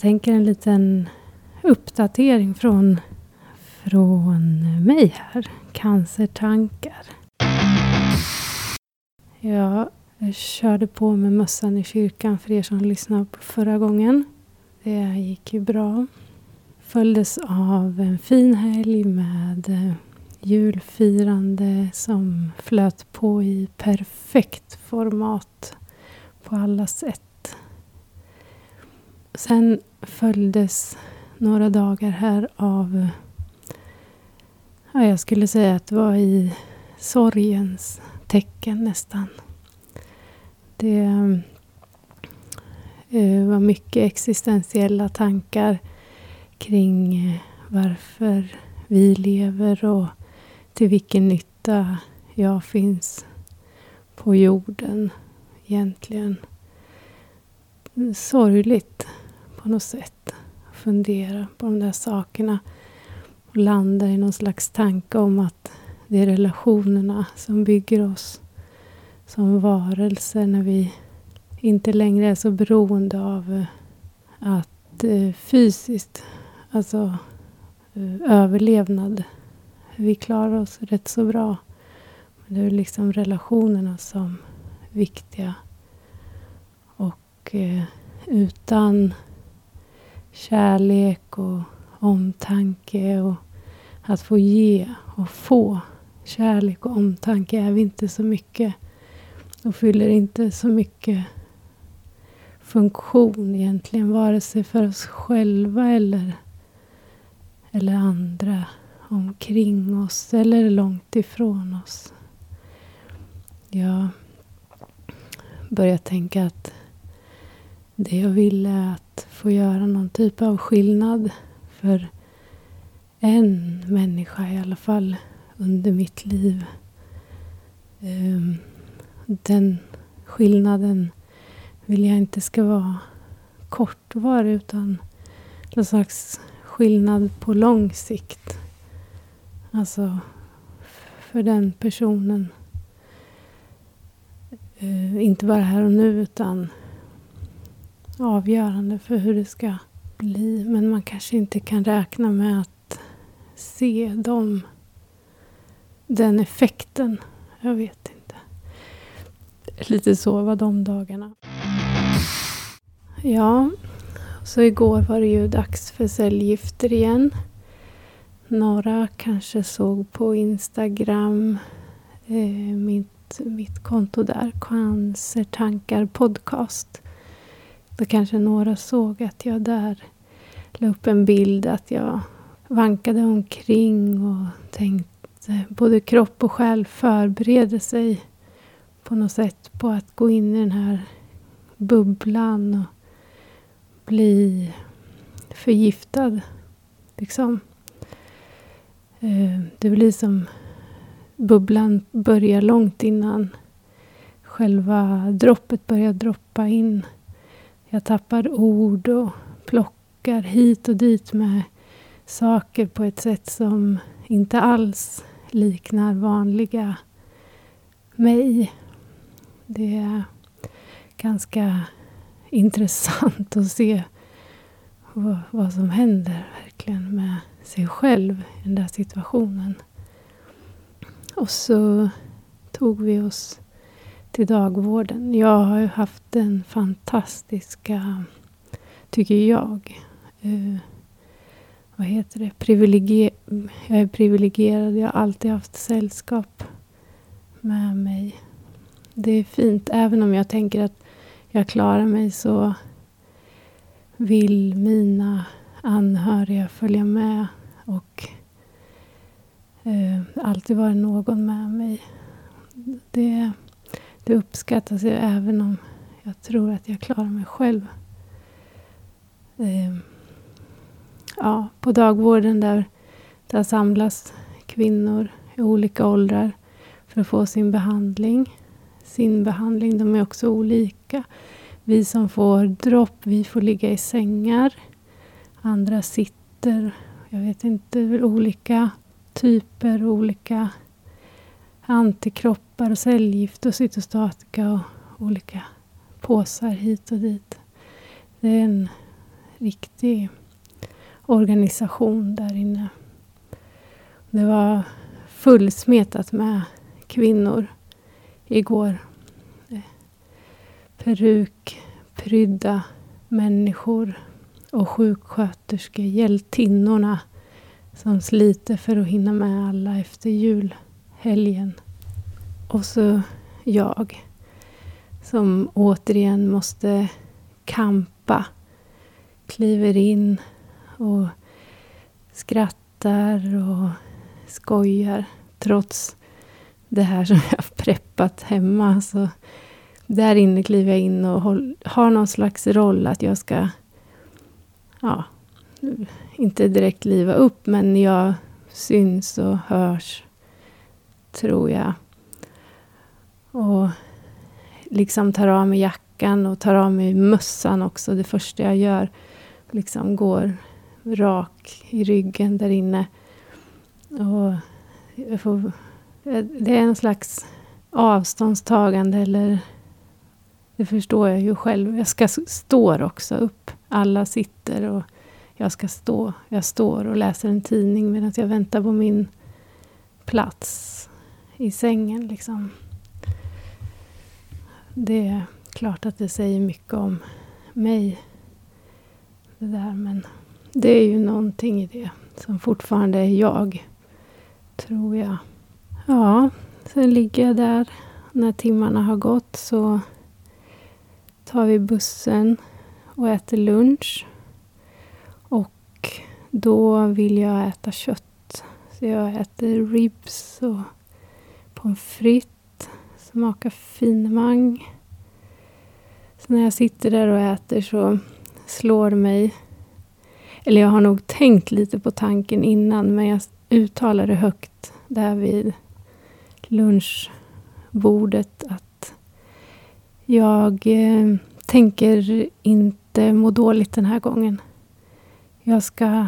Jag tänker en liten uppdatering från, från mig här. Cancertankar. Jag körde på med mössan i kyrkan för er som lyssnade på förra gången. Det gick ju bra. Följdes av en fin helg med eh, julfirande som flöt på i perfekt format på alla sätt. Sen följdes några dagar här av, ja, jag skulle säga att det var i sorgens tecken nästan. Det eh, var mycket existentiella tankar kring eh, varför vi lever och till vilken nytta jag finns på jorden egentligen. Sorgligt på något sätt. Fundera på de där sakerna och landa i någon slags tanke om att det är relationerna som bygger oss som varelser när vi inte längre är så beroende av eh, att eh, fysiskt, alltså eh, överlevnad. Vi klarar oss rätt så bra. Men det är liksom relationerna som är viktiga. Och utan kärlek och omtanke och att få ge och få kärlek och omtanke är vi inte så mycket och fyller inte så mycket funktion egentligen, vare sig för oss själva eller, eller andra omkring oss eller långt ifrån oss. Jag börjar tänka att det jag ville är att få göra någon typ av skillnad för en människa i alla fall under mitt liv. Ehm, den skillnaden vill jag inte ska vara kortvarig utan någon slags skillnad på lång sikt. Alltså för den personen. Ehm, inte bara här och nu utan avgörande för hur det ska bli. Men man kanske inte kan räkna med att se dem, den effekten. Jag vet inte. Lite så var de dagarna. Ja, så igår var det ju dags för cellgifter igen. Några kanske såg på Instagram eh, mitt, mitt konto där, Cancertankar podcast. Då kanske några såg att jag där la upp en bild att jag vankade omkring och tänkte både kropp och själ förbereder sig på något sätt på att gå in i den här bubblan och bli förgiftad. Liksom. Eh, det blir som bubblan börjar långt innan själva droppet börjar droppa in. Jag tappar ord och plockar hit och dit med saker på ett sätt som inte alls liknar vanliga mig. Det är ganska intressant att se vad, vad som händer verkligen med sig själv i den där situationen. Och så tog vi oss till dagvården. Jag har ju haft den fantastiska, tycker jag, eh, vad heter det, Privilegier jag är privilegierad. Jag har alltid haft sällskap med mig det är fint. Även om jag tänker att jag klarar mig så vill mina anhöriga följa med och eh, alltid vara någon med mig. Det, det uppskattas ju även om jag tror att jag klarar mig själv. Eh, ja, på dagvården där, där samlas kvinnor i olika åldrar för att få sin behandling sin behandling. De är också olika. Vi som får dropp, vi får ligga i sängar. Andra sitter. Jag vet inte, olika typer, olika antikroppar och cellgift och cytostatika och olika påsar hit och dit. Det är en riktig organisation där inne. Det var fullsmetat med kvinnor igår. Perukprydda människor och sjuksköterskor, hjältinnorna som sliter för att hinna med alla efter jul. Helgen. Och så jag som återigen måste kampa. Kliver in och skrattar och skojar trots det här som jag har preppat hemma. Så där inne kliver jag in och har någon slags roll att jag ska, ja, inte direkt liva upp, men jag syns och hörs, tror jag. Och liksom tar av mig jackan och tar av mig mössan också, det första jag gör. Liksom går rak i ryggen där inne. Och jag får, det är en slags avståndstagande eller det förstår jag ju själv. Jag ska står också upp. Alla sitter och jag ska stå. Jag står och läser en tidning medan jag väntar på min plats i sängen. Liksom. Det är klart att det säger mycket om mig. Det där, men det är ju någonting i det som fortfarande är jag. Tror jag. Ja, sen ligger jag där. När timmarna har gått så tar vi bussen och äter lunch. Och då vill jag äta kött. Så jag äter ribs och pommes frites. Smakar finemang. Så när jag sitter där och äter så slår det mig eller jag har nog tänkt lite på tanken innan, men jag uttalar det högt där vid lunchbordet att jag eh, tänker inte må dåligt den här gången. Jag ska,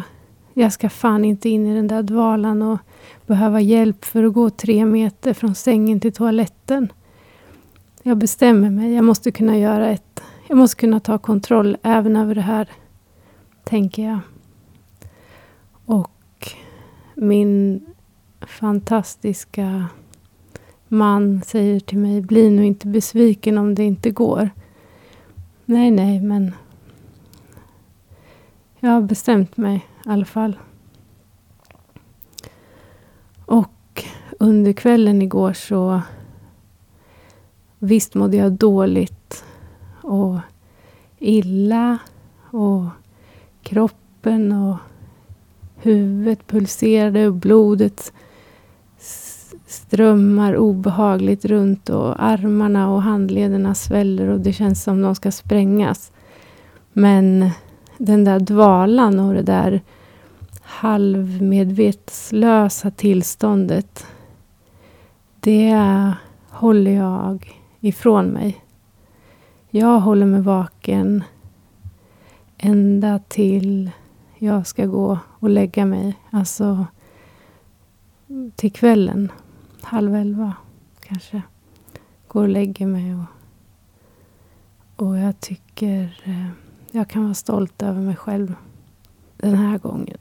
jag ska fan inte in i den där dvalan och behöva hjälp för att gå tre meter från sängen till toaletten. Jag bestämmer mig. Jag måste kunna göra ett... Jag måste kunna ta kontroll även över det här tänker jag. Och min fantastiska man säger till mig, bli nu inte besviken om det inte går. Nej, nej, men jag har bestämt mig i alla fall. Och under kvällen igår så visst mådde jag dåligt och illa och kroppen och huvudet pulserade och blodet strömmar obehagligt runt och armarna och handlederna sväller och det känns som de ska sprängas. Men den där dvalan och det där halvmedvetslösa tillståndet det håller jag ifrån mig. Jag håller mig vaken ända till jag ska gå och lägga mig. Alltså till kvällen. Halv elva kanske. Går och lägger mig. Och, och jag tycker eh, jag kan vara stolt över mig själv den här gången.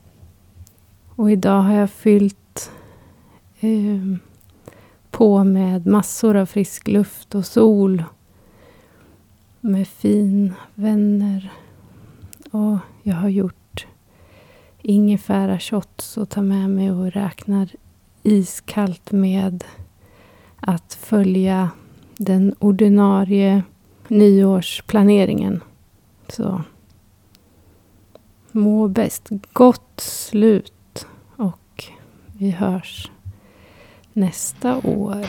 Och idag har jag fyllt eh, på med massor av frisk luft och sol. Med fin vänner och jag har gjort ingefära shots och tar med mig och räknar iskallt med att följa den ordinarie nyårsplaneringen. Så må bäst. Gott slut och vi hörs nästa år.